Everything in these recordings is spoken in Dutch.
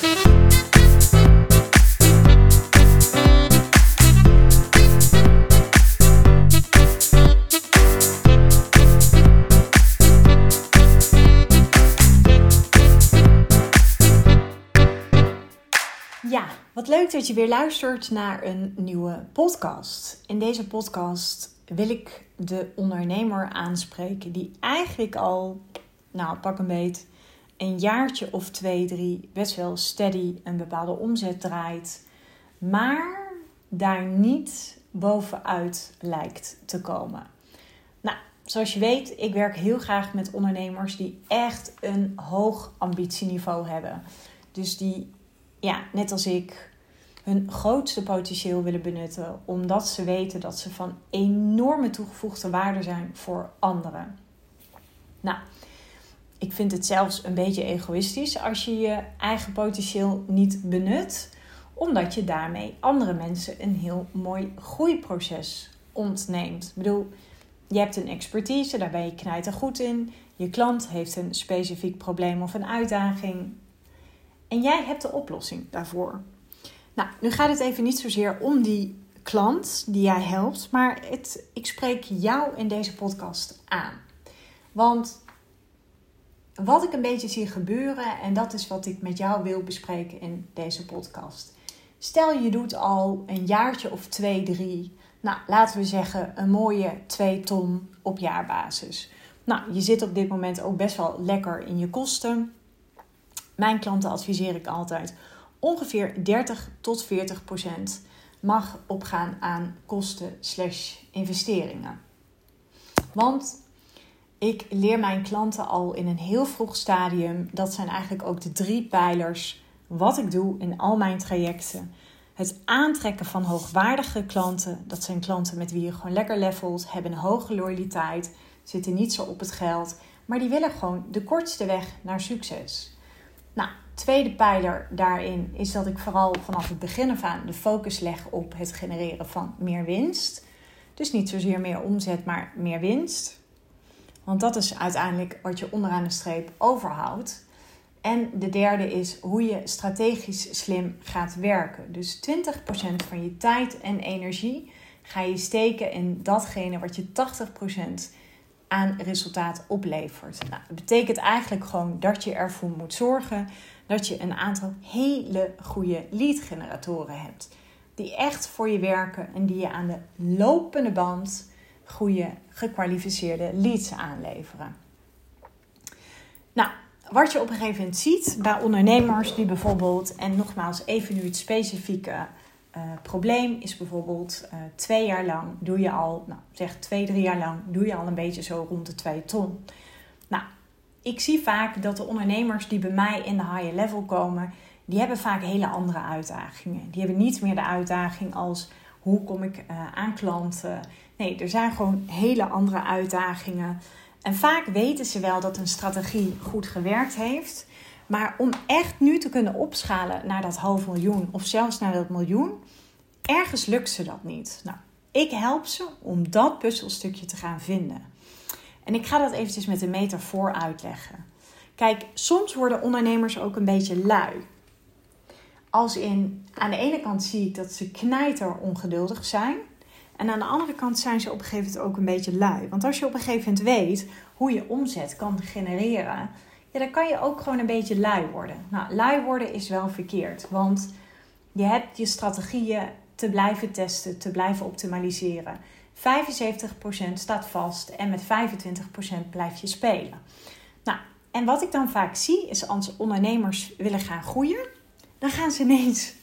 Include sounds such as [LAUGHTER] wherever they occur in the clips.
Ja, wat leuk dat je weer luistert naar een nieuwe podcast. In deze podcast wil ik de ondernemer aanspreken die eigenlijk al, nou pak een beet, een jaartje of twee, drie best wel steady een bepaalde omzet draait, maar daar niet bovenuit lijkt te komen. Nou, zoals je weet, ik werk heel graag met ondernemers die echt een hoog ambitieniveau hebben. Dus die ja, net als ik, hun grootste potentieel willen benutten, omdat ze weten dat ze van enorme toegevoegde waarde zijn voor anderen. Nou, ik vind het zelfs een beetje egoïstisch als je je eigen potentieel niet benut, omdat je daarmee andere mensen een heel mooi groeiproces ontneemt. Ik bedoel, je hebt een expertise, daar ben je knijter goed in. Je klant heeft een specifiek probleem of een uitdaging. En jij hebt de oplossing daarvoor. Nou, nu gaat het even niet zozeer om die klant die jij helpt, maar het, ik spreek jou in deze podcast aan. Want wat ik een beetje zie gebeuren, en dat is wat ik met jou wil bespreken in deze podcast. Stel je doet al een jaartje of twee, drie, nou laten we zeggen een mooie 2 ton op jaarbasis. Nou, je zit op dit moment ook best wel lekker in je kosten. Mijn klanten adviseer ik altijd ongeveer 30 tot 40 procent mag opgaan aan kosten slash investeringen. Want ik leer mijn klanten al in een heel vroeg stadium, dat zijn eigenlijk ook de drie pijlers wat ik doe in al mijn trajecten. Het aantrekken van hoogwaardige klanten, dat zijn klanten met wie je gewoon lekker levelt, hebben een hoge loyaliteit, zitten niet zo op het geld, maar die willen gewoon de kortste weg naar succes. Nou, tweede pijler daarin is dat ik vooral vanaf het begin af aan de focus leg op het genereren van meer winst. Dus niet zozeer meer omzet, maar meer winst. Want dat is uiteindelijk wat je onderaan de streep overhoudt. En de derde is hoe je strategisch slim gaat werken. Dus 20% van je tijd en energie ga je steken in datgene wat je 80% aan resultaat oplevert. Nou, dat betekent eigenlijk gewoon dat je ervoor moet zorgen dat je een aantal hele goede lead generatoren hebt. Die echt voor je werken en die je aan de lopende band goede gekwalificeerde leads aanleveren. Nou, wat je op een gegeven moment ziet bij ondernemers die bijvoorbeeld, en nogmaals even nu het specifieke uh, probleem is bijvoorbeeld uh, twee jaar lang doe je al, nou zeg twee, drie jaar lang doe je al een beetje zo rond de twee ton. Nou, ik zie vaak dat de ondernemers die bij mij in de higher level komen, die hebben vaak hele andere uitdagingen. Die hebben niet meer de uitdaging als hoe kom ik uh, aan klanten. Nee, er zijn gewoon hele andere uitdagingen. En vaak weten ze wel dat een strategie goed gewerkt heeft. Maar om echt nu te kunnen opschalen naar dat half miljoen of zelfs naar dat miljoen, ergens lukt ze dat niet. Nou, ik help ze om dat puzzelstukje te gaan vinden. En ik ga dat eventjes met een metafoor uitleggen. Kijk, soms worden ondernemers ook een beetje lui. Als in, aan de ene kant zie ik dat ze knijter ongeduldig zijn. En aan de andere kant zijn ze op een gegeven moment ook een beetje lui. Want als je op een gegeven moment weet hoe je omzet kan genereren, ja, dan kan je ook gewoon een beetje lui worden. Nou, lui worden is wel verkeerd, want je hebt je strategieën te blijven testen, te blijven optimaliseren. 75% staat vast en met 25% blijf je spelen. Nou, en wat ik dan vaak zie is als ondernemers willen gaan groeien, dan gaan ze ineens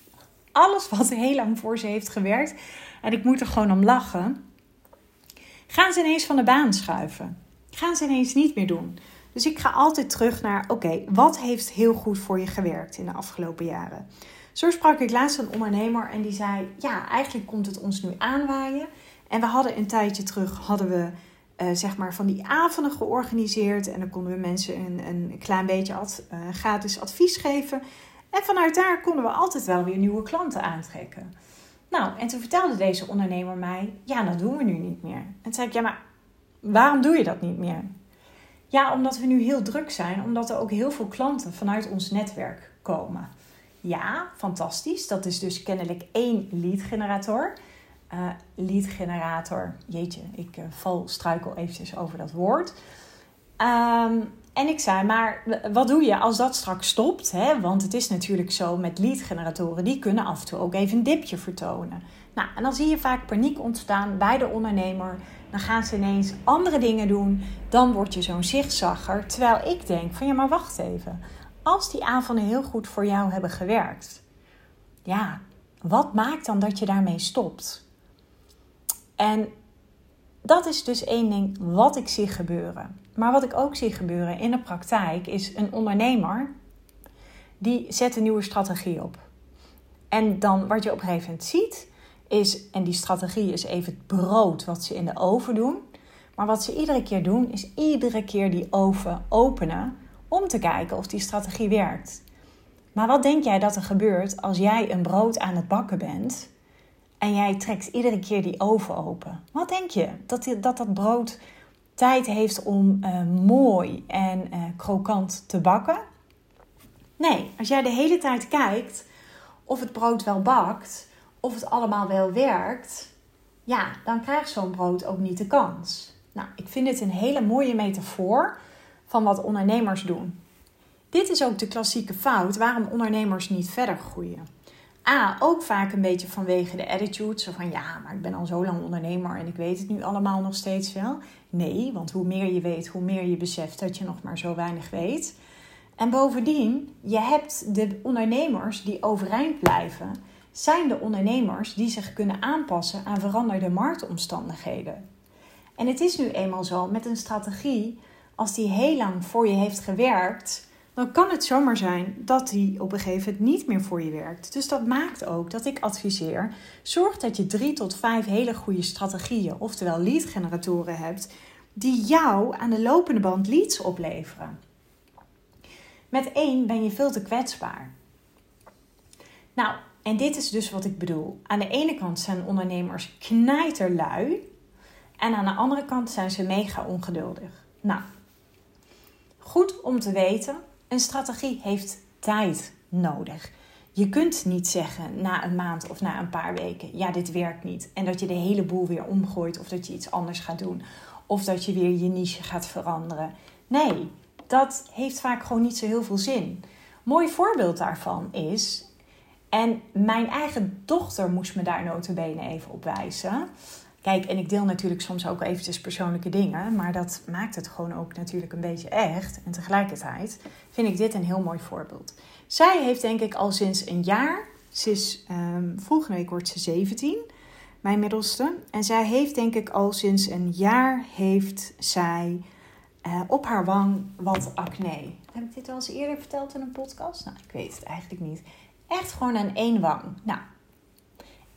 alles wat heel lang voor ze heeft gewerkt, en ik moet er gewoon om lachen, gaan ze ineens van de baan schuiven. Gaan ze ineens niet meer doen. Dus ik ga altijd terug naar, oké, wat heeft heel goed voor je gewerkt in de afgelopen jaren? Zo sprak ik laatst een ondernemer en die zei, ja, eigenlijk komt het ons nu aanwaaien. En we hadden een tijdje terug, hadden we uh, zeg maar van die avonden georganiseerd. En dan konden we mensen een, een klein beetje ad, uh, gratis advies geven. En vanuit daar konden we altijd wel weer nieuwe klanten aantrekken. Nou, en toen vertelde deze ondernemer mij, ja, dat doen we nu niet meer. En toen zei ik, ja, maar waarom doe je dat niet meer? Ja, omdat we nu heel druk zijn, omdat er ook heel veel klanten vanuit ons netwerk komen. Ja, fantastisch. Dat is dus kennelijk één lead generator. Uh, lead generator, jeetje, ik uh, val struikel eventjes over dat woord. Um, en ik zei, maar wat doe je als dat straks stopt? Hè? Want het is natuurlijk zo met lead-generatoren, die kunnen af en toe ook even een dipje vertonen. Nou, en dan zie je vaak paniek ontstaan bij de ondernemer. Dan gaan ze ineens andere dingen doen. Dan word je zo'n zigzagger. Terwijl ik denk van ja, maar wacht even. Als die avonden heel goed voor jou hebben gewerkt. Ja, wat maakt dan dat je daarmee stopt? En dat is dus één ding wat ik zie gebeuren. Maar wat ik ook zie gebeuren in de praktijk is een ondernemer die zet een nieuwe strategie op. En dan wat je op een gegeven moment ziet is, en die strategie is even het brood wat ze in de oven doen. Maar wat ze iedere keer doen is iedere keer die oven openen om te kijken of die strategie werkt. Maar wat denk jij dat er gebeurt als jij een brood aan het bakken bent en jij trekt iedere keer die oven open? Wat denk je? Dat dat, dat brood tijd heeft om uh, mooi en uh, krokant te bakken. Nee, als jij de hele tijd kijkt of het brood wel bakt, of het allemaal wel werkt, ja, dan krijgt zo'n brood ook niet de kans. Nou, ik vind dit een hele mooie metafoor van wat ondernemers doen. Dit is ook de klassieke fout waarom ondernemers niet verder groeien. A, ook vaak een beetje vanwege de attitude. Zo van ja, maar ik ben al zo lang ondernemer en ik weet het nu allemaal nog steeds wel. Nee, want hoe meer je weet, hoe meer je beseft dat je nog maar zo weinig weet. En bovendien, je hebt de ondernemers die overeind blijven, zijn de ondernemers die zich kunnen aanpassen aan veranderde marktomstandigheden. En het is nu eenmaal zo met een strategie, als die heel lang voor je heeft gewerkt, dan kan het zomaar zijn dat die op een gegeven moment niet meer voor je werkt. Dus dat maakt ook dat ik adviseer: zorg dat je drie tot vijf hele goede strategieën, oftewel lead generatoren hebt, die jou aan de lopende band leads opleveren. Met één ben je veel te kwetsbaar. Nou, en dit is dus wat ik bedoel. Aan de ene kant zijn ondernemers knijterlui. En aan de andere kant zijn ze mega ongeduldig. Nou, goed om te weten een strategie heeft tijd nodig. Je kunt niet zeggen na een maand of na een paar weken: ja, dit werkt niet. En dat je de hele boel weer omgooit of dat je iets anders gaat doen. Of dat je weer je niche gaat veranderen. Nee, dat heeft vaak gewoon niet zo heel veel zin. Mooi voorbeeld daarvan is. En mijn eigen dochter moest me daar notabene even op wijzen. Kijk, en ik deel natuurlijk soms ook eventjes persoonlijke dingen, maar dat maakt het gewoon ook natuurlijk een beetje echt. En tegelijkertijd vind ik dit een heel mooi voorbeeld. Zij heeft denk ik al sinds een jaar, ze is, um, volgende week wordt ze 17, mijn middelste. En zij heeft denk ik al sinds een jaar heeft zij uh, op haar wang wat acne. Heb ik dit al eens eerder verteld in een podcast? Nou, ik weet het eigenlijk niet. Echt gewoon aan één wang. Nou,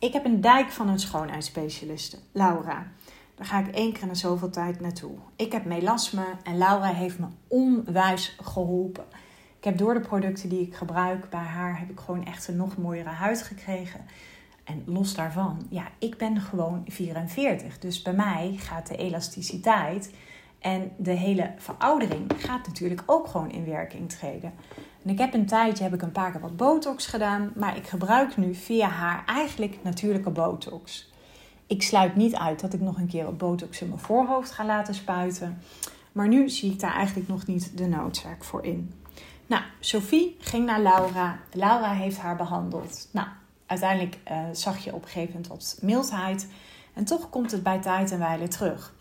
ik heb een dijk van een schoonheidsspecialiste, Laura. Daar ga ik één keer in zoveel tijd naartoe. Ik heb melasme en Laura heeft me onwijs geholpen. Ik heb door de producten die ik gebruik bij haar, heb ik gewoon echt een nog mooiere huid gekregen. En los daarvan, ja, ik ben gewoon 44. Dus bij mij gaat de elasticiteit en de hele veroudering gaat natuurlijk ook gewoon in werking treden. En ik heb een tijdje heb ik een paar keer wat botox gedaan, maar ik gebruik nu via haar eigenlijk natuurlijke botox. Ik sluit niet uit dat ik nog een keer wat botox in mijn voorhoofd ga laten spuiten. Maar nu zie ik daar eigenlijk nog niet de noodzaak voor in. Nou, Sophie ging naar Laura. Laura heeft haar behandeld. Nou, uiteindelijk uh, zag je op een gegeven moment wat mildheid. En toch komt het bij tijd en wijle terug.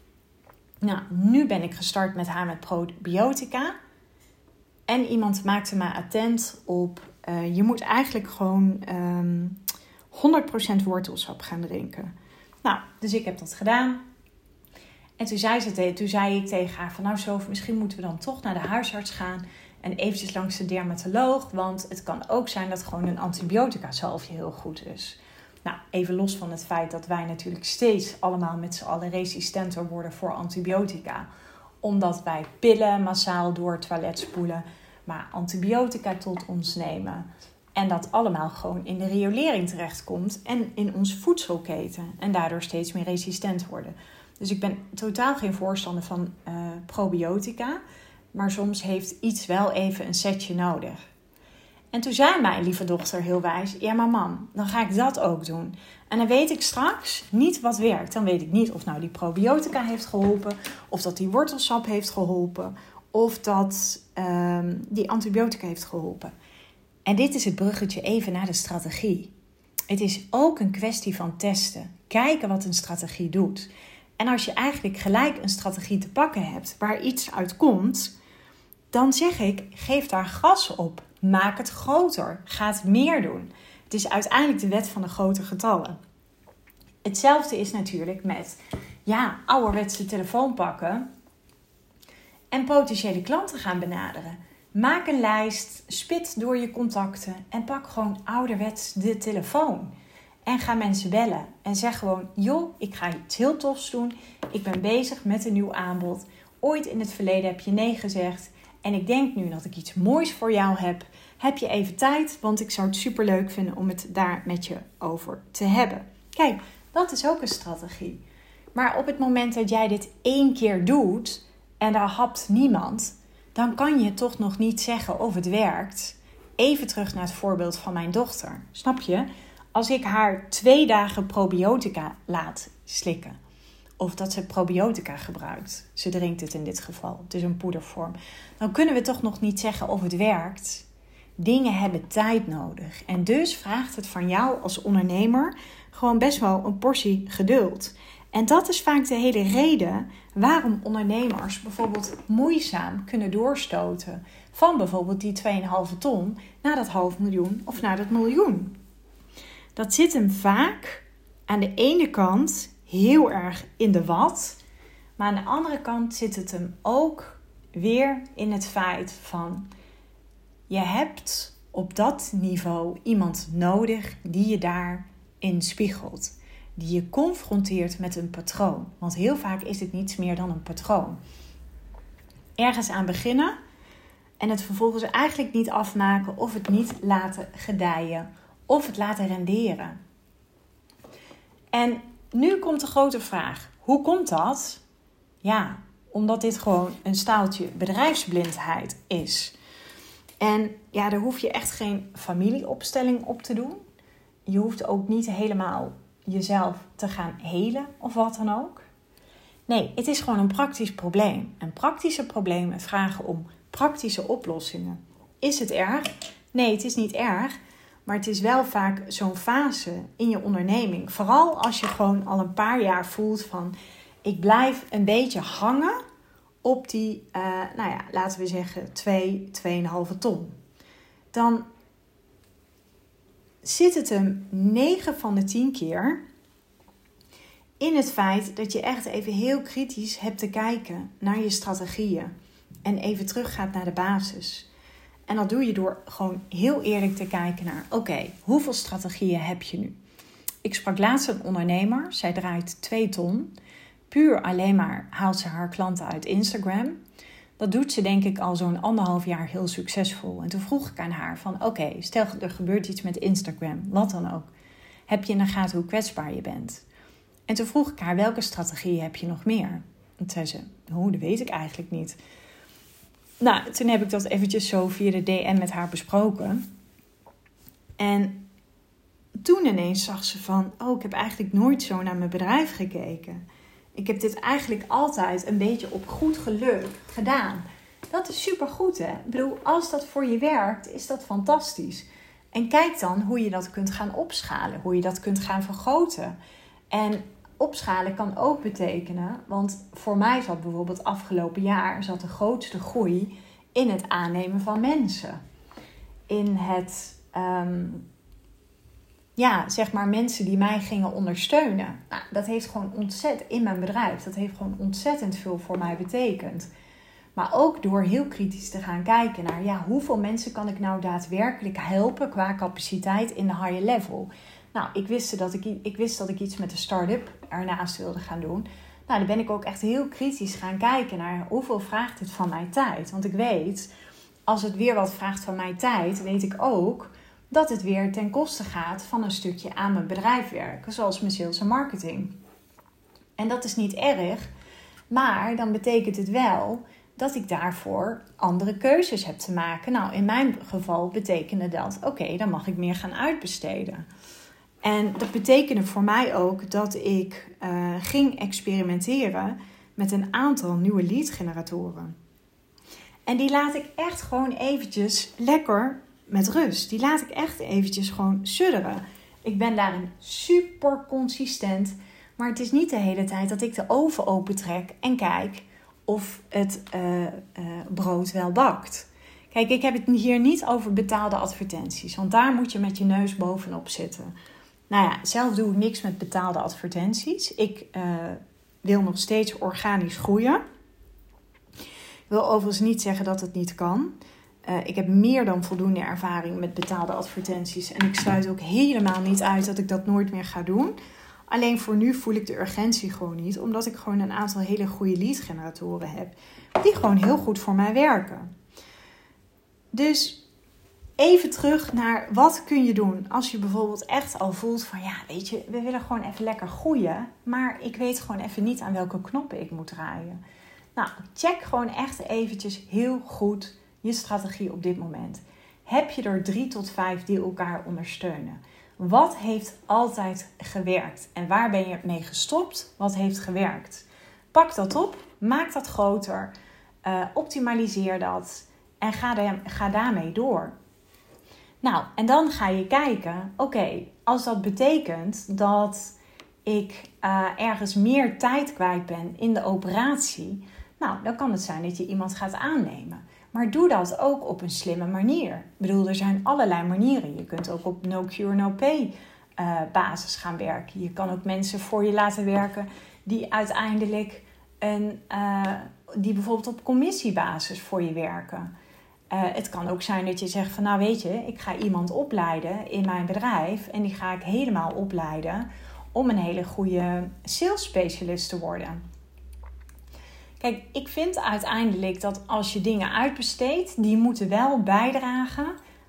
Nou, nu ben ik gestart met haar met probiotica. En iemand maakte mij attent op, uh, je moet eigenlijk gewoon um, ehm, 100% wortelsap gaan drinken. Nou, dus ik heb dat gedaan. En toen zei, ze, toen zei ik tegen haar van nou Sof, misschien moeten we dan toch naar de huisarts gaan en eventjes langs de dermatoloog. Want het kan ook zijn dat gewoon een antibiotica zalfje heel goed is. Nou, even los van het feit dat wij natuurlijk steeds allemaal met z'n allen resistenter worden voor antibiotica. Omdat wij pillen massaal door het toilet spoelen, maar antibiotica tot ons nemen. En dat allemaal gewoon in de riolering terechtkomt en in ons voedselketen. En daardoor steeds meer resistent worden. Dus ik ben totaal geen voorstander van uh, probiotica. Maar soms heeft iets wel even een setje nodig. En toen zei mijn lieve dochter heel wijs: Ja, maar mam, dan ga ik dat ook doen. En dan weet ik straks niet wat werkt. Dan weet ik niet of nou die probiotica heeft geholpen, of dat die wortelsap heeft geholpen, of dat ehm, die antibiotica heeft geholpen. En dit is het bruggetje even naar de strategie. Het is ook een kwestie van testen. Kijken wat een strategie doet. En als je eigenlijk gelijk een strategie te pakken hebt waar iets uit komt, dan zeg ik: geef daar gas op. Maak het groter. Ga het meer doen. Het is uiteindelijk de wet van de grote getallen. Hetzelfde is natuurlijk met ja, ouderwetse telefoon pakken en potentiële klanten gaan benaderen. Maak een lijst, spit door je contacten en pak gewoon ouderwets de telefoon. En ga mensen bellen en zeg gewoon: joh, ik ga iets heel tofs doen. Ik ben bezig met een nieuw aanbod. Ooit in het verleden heb je nee gezegd. En ik denk nu dat ik iets moois voor jou heb. Heb je even tijd? Want ik zou het super leuk vinden om het daar met je over te hebben. Kijk, dat is ook een strategie. Maar op het moment dat jij dit één keer doet en daar hapt niemand, dan kan je toch nog niet zeggen of het werkt. Even terug naar het voorbeeld van mijn dochter. Snap je? Als ik haar twee dagen probiotica laat slikken, of dat ze probiotica gebruikt, ze drinkt het in dit geval, het is een poedervorm, dan kunnen we toch nog niet zeggen of het werkt. Dingen hebben tijd nodig. En dus vraagt het van jou als ondernemer gewoon best wel een portie geduld. En dat is vaak de hele reden waarom ondernemers bijvoorbeeld moeizaam kunnen doorstoten van bijvoorbeeld die 2,5 ton naar dat half miljoen of naar dat miljoen. Dat zit hem vaak aan de ene kant heel erg in de wat, maar aan de andere kant zit het hem ook weer in het feit van je hebt op dat niveau iemand nodig die je daarin spiegelt die je confronteert met een patroon. Want heel vaak is het niets meer dan een patroon. Ergens aan beginnen en het vervolgens eigenlijk niet afmaken of het niet laten gedijen of het laten renderen. En nu komt de grote vraag: hoe komt dat? Ja, omdat dit gewoon een staaltje bedrijfsblindheid is. En ja, daar hoef je echt geen familieopstelling op te doen. Je hoeft ook niet helemaal jezelf te gaan helen of wat dan ook. Nee, het is gewoon een praktisch probleem. En praktische problemen vragen om praktische oplossingen. Is het erg? Nee, het is niet erg. Maar het is wel vaak zo'n fase in je onderneming. Vooral als je gewoon al een paar jaar voelt van... ik blijf een beetje hangen op die, uh, nou ja, laten we zeggen 2, 2,5 ton. Dan zit het hem 9 van de 10 keer in het feit dat je echt even heel kritisch hebt te kijken naar je strategieën en even teruggaat naar de basis. En dat doe je door gewoon heel eerlijk te kijken naar: oké, hoeveel strategieën heb je nu? Ik sprak laatst een ondernemer, zij draait 2 ton. Puur alleen maar haalt ze haar klanten uit Instagram. Dat doet ze denk ik al zo'n anderhalf jaar heel succesvol. En toen vroeg ik aan haar van oké, stel er gebeurt iets met Instagram, wat dan ook. Heb je in de gaten hoe kwetsbaar je bent? En toen vroeg ik haar welke strategie heb je nog meer? En zei ze, oh, dat weet ik eigenlijk niet. Nou, toen heb ik dat eventjes zo via de DM met haar besproken. En toen ineens zag ze van, oh, ik heb eigenlijk nooit zo naar mijn bedrijf gekeken ik heb dit eigenlijk altijd een beetje op goed geluk gedaan. Dat is super goed, hè? Ik bedoel, als dat voor je werkt, is dat fantastisch. En kijk dan hoe je dat kunt gaan opschalen, hoe je dat kunt gaan vergroten. En opschalen kan ook betekenen, want voor mij zat bijvoorbeeld afgelopen jaar zat de grootste groei in het aannemen van mensen. In het ehm, ja, zeg maar mensen die mij gingen ondersteunen. Nou, dat heeft gewoon ontzettend in mijn bedrijf. Dat heeft gewoon ontzettend veel voor mij betekend. Maar ook door heel kritisch te gaan kijken naar ja, hoeveel mensen kan ik nou daadwerkelijk helpen qua capaciteit in de higher level. Nou, ik wist dat ik, ik, wist dat ik iets met de start-up ernaast wilde gaan doen. Nou, dan ben ik ook echt heel kritisch gaan kijken naar hoeveel vraagt het van mijn tijd. Want ik weet, als het weer wat vraagt van mijn tijd, weet ik ook dat het weer ten koste gaat van een stukje aan mijn bedrijf werken, zoals mijn sales en marketing. En dat is niet erg, maar dan betekent het wel dat ik daarvoor andere keuzes heb te maken. Nou, in mijn geval betekende dat, oké, dan mag ik meer gaan uitbesteden. En dat betekende voor mij ook dat ik uh, ging experimenteren met een aantal nieuwe lead-generatoren. En die laat ik echt gewoon eventjes lekker met rust. Die laat ik echt eventjes gewoon sudderen. Ik ben daarin super consistent. Maar het is niet de hele tijd dat ik de oven opentrek en kijk of het uh, uh, brood wel bakt. Kijk, ik heb het hier niet over betaalde advertenties, want daar moet je met je neus bovenop zitten. Nou ja, zelf doe ik niks met betaalde advertenties. Ik uh, wil nog steeds organisch groeien. Ik wil overigens niet zeggen dat het niet kan. Ik heb meer dan voldoende ervaring met betaalde advertenties. En ik sluit ook helemaal niet uit dat ik dat nooit meer ga doen. Alleen voor nu voel ik de urgentie gewoon niet, omdat ik gewoon een aantal hele goede lead generatoren heb, die gewoon heel goed voor mij werken. Dus even terug naar wat kun je doen als je bijvoorbeeld echt al voelt van ja, weet je, we willen gewoon even lekker groeien, maar ik weet gewoon even niet aan welke knoppen ik moet draaien. Nou, check gewoon echt eventjes heel goed je strategie op dit moment. Heb je er drie tot vijf die elkaar ondersteunen? Wat heeft altijd gewerkt? En waar ben je mee gestopt? Wat heeft gewerkt? Pak dat op, maak dat groter, uh, optimaliseer dat en ga, ga daarmee door. Nou, en dan ga je kijken, oké, als dat betekent dat ik uh, ergens meer tijd kwijt ben in de operatie, nou, dan kan het zijn dat je iemand gaat aannemen. Maar doe dat ook op een slimme manier. Ik bedoel, er zijn allerlei manieren. Je kunt ook op no cure, no pay uh, basis gaan werken. Je kan ook mensen voor je laten werken die uiteindelijk een, uh, die bijvoorbeeld op commissiebasis voor je werken. Uh, het kan ook zijn dat je zegt van nou weet je, ik ga iemand opleiden in mijn bedrijf en die ga ik helemaal opleiden om een hele goede sales specialist te worden. Kijk, ik vind uiteindelijk dat als je dingen uitbesteedt, die moeten wel bijdragen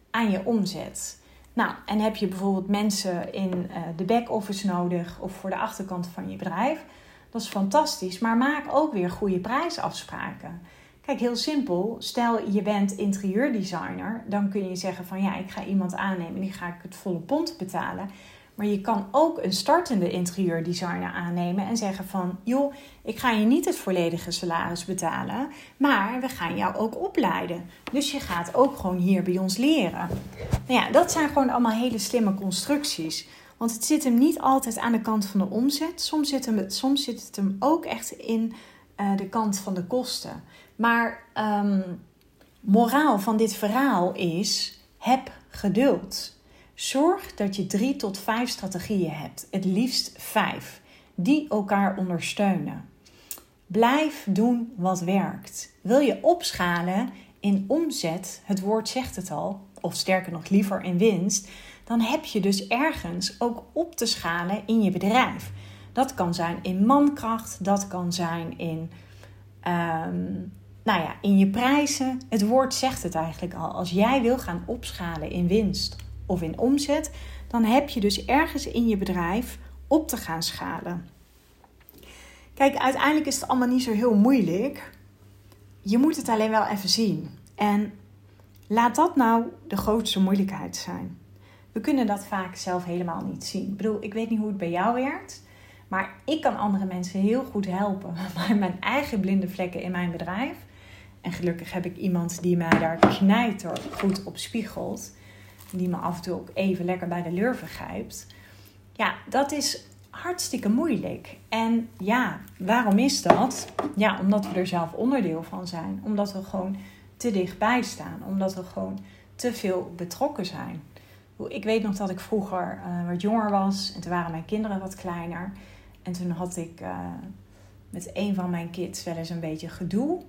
aan je omzet. Nou, en heb je bijvoorbeeld mensen in uh, de back-office nodig of voor de achterkant van je bedrijf, dat is fantastisch. Maar maak ook weer goede prijsafspraken. Kijk, heel simpel. Stel je bent interieurdesigner, dan kun je zeggen van ja, ik ga iemand aannemen en die ga ik het volle pond betalen. Maar je kan ook een startende interieurdesigner aannemen en zeggen van... joh, ik ga je niet het volledige salaris betalen, maar we gaan jou ook opleiden. Dus je gaat ook gewoon hier bij ons leren. Nou ja, dat zijn gewoon allemaal hele slimme constructies. Want het zit hem niet altijd aan de kant van de omzet. Soms zit, hem, soms zit het hem ook echt in uh, de kant van de kosten. Maar um, moraal van dit verhaal is: heb geduld. Zorg dat je drie tot vijf strategieën hebt, het liefst vijf, die elkaar ondersteunen. Blijf doen wat werkt. Wil je opschalen in omzet, het woord zegt het al, of sterker nog liever in winst, dan heb je dus ergens ook op te schalen in je bedrijf. Dat kan zijn in mankracht, dat kan zijn in, um, nou ja, in je prijzen. Het woord zegt het eigenlijk al. Als jij wil gaan opschalen in winst of in omzet, dan heb je dus ergens in je bedrijf op te gaan schalen. Kijk, uiteindelijk is het allemaal niet zo heel moeilijk. Je moet het alleen wel even zien. En laat dat nou de grootste moeilijkheid zijn. We kunnen dat vaak zelf helemaal niet zien. Ik bedoel, ik weet niet hoe het bij jou werkt. Maar ik kan andere mensen heel goed helpen. [LAUGHS] Maar mijn eigen blinde vlekken in mijn bedrijf. En gelukkig heb ik iemand die mij daar knijter goed op spiegelt die me af en toe ook even lekker bij de lurven grijpt. Ja, dat is hartstikke moeilijk. En ja, waarom is dat? Ja, omdat we er zelf onderdeel van zijn. Omdat we gewoon te dichtbij staan. Omdat we gewoon te veel betrokken zijn. Ik weet nog dat ik vroeger uh, wat jonger was en toen waren mijn kinderen wat kleiner. En toen had ik uh, met een van mijn kids wel eens een beetje gedoe.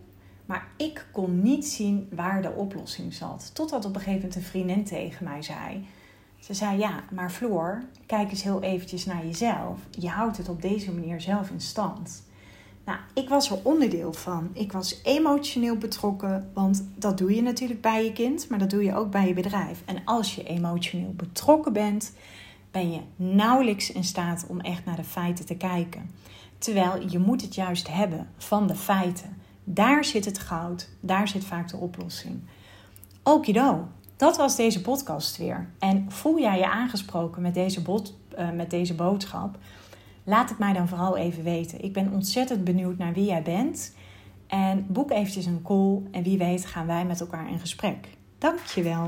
Maar ik kon niet zien waar de oplossing zat. Totdat op een gegeven moment een vriendin tegen mij zei. Ze zei, ja, maar Floor, kijk eens heel eventjes naar jezelf. Je houdt het op deze manier zelf in stand. Nou, ik was er onderdeel van. Ik was emotioneel betrokken, want dat doe je natuurlijk bij je kind, maar dat doe je ook bij je bedrijf. En als je emotioneel betrokken bent, ben je nauwelijks in staat om echt naar de feiten te kijken. Terwijl je moet het juist hebben van de feiten. Daar zit het goud, daar zit vaak de oplossing. Okido, dat was deze podcast weer. En voel jij je aangesproken met deze, bot, uh, met deze boodschap? Laat het mij dan vooral even weten. Ik ben ontzettend benieuwd naar wie jij bent. En boek eventjes een call en wie weet gaan wij met elkaar in gesprek. Dankjewel.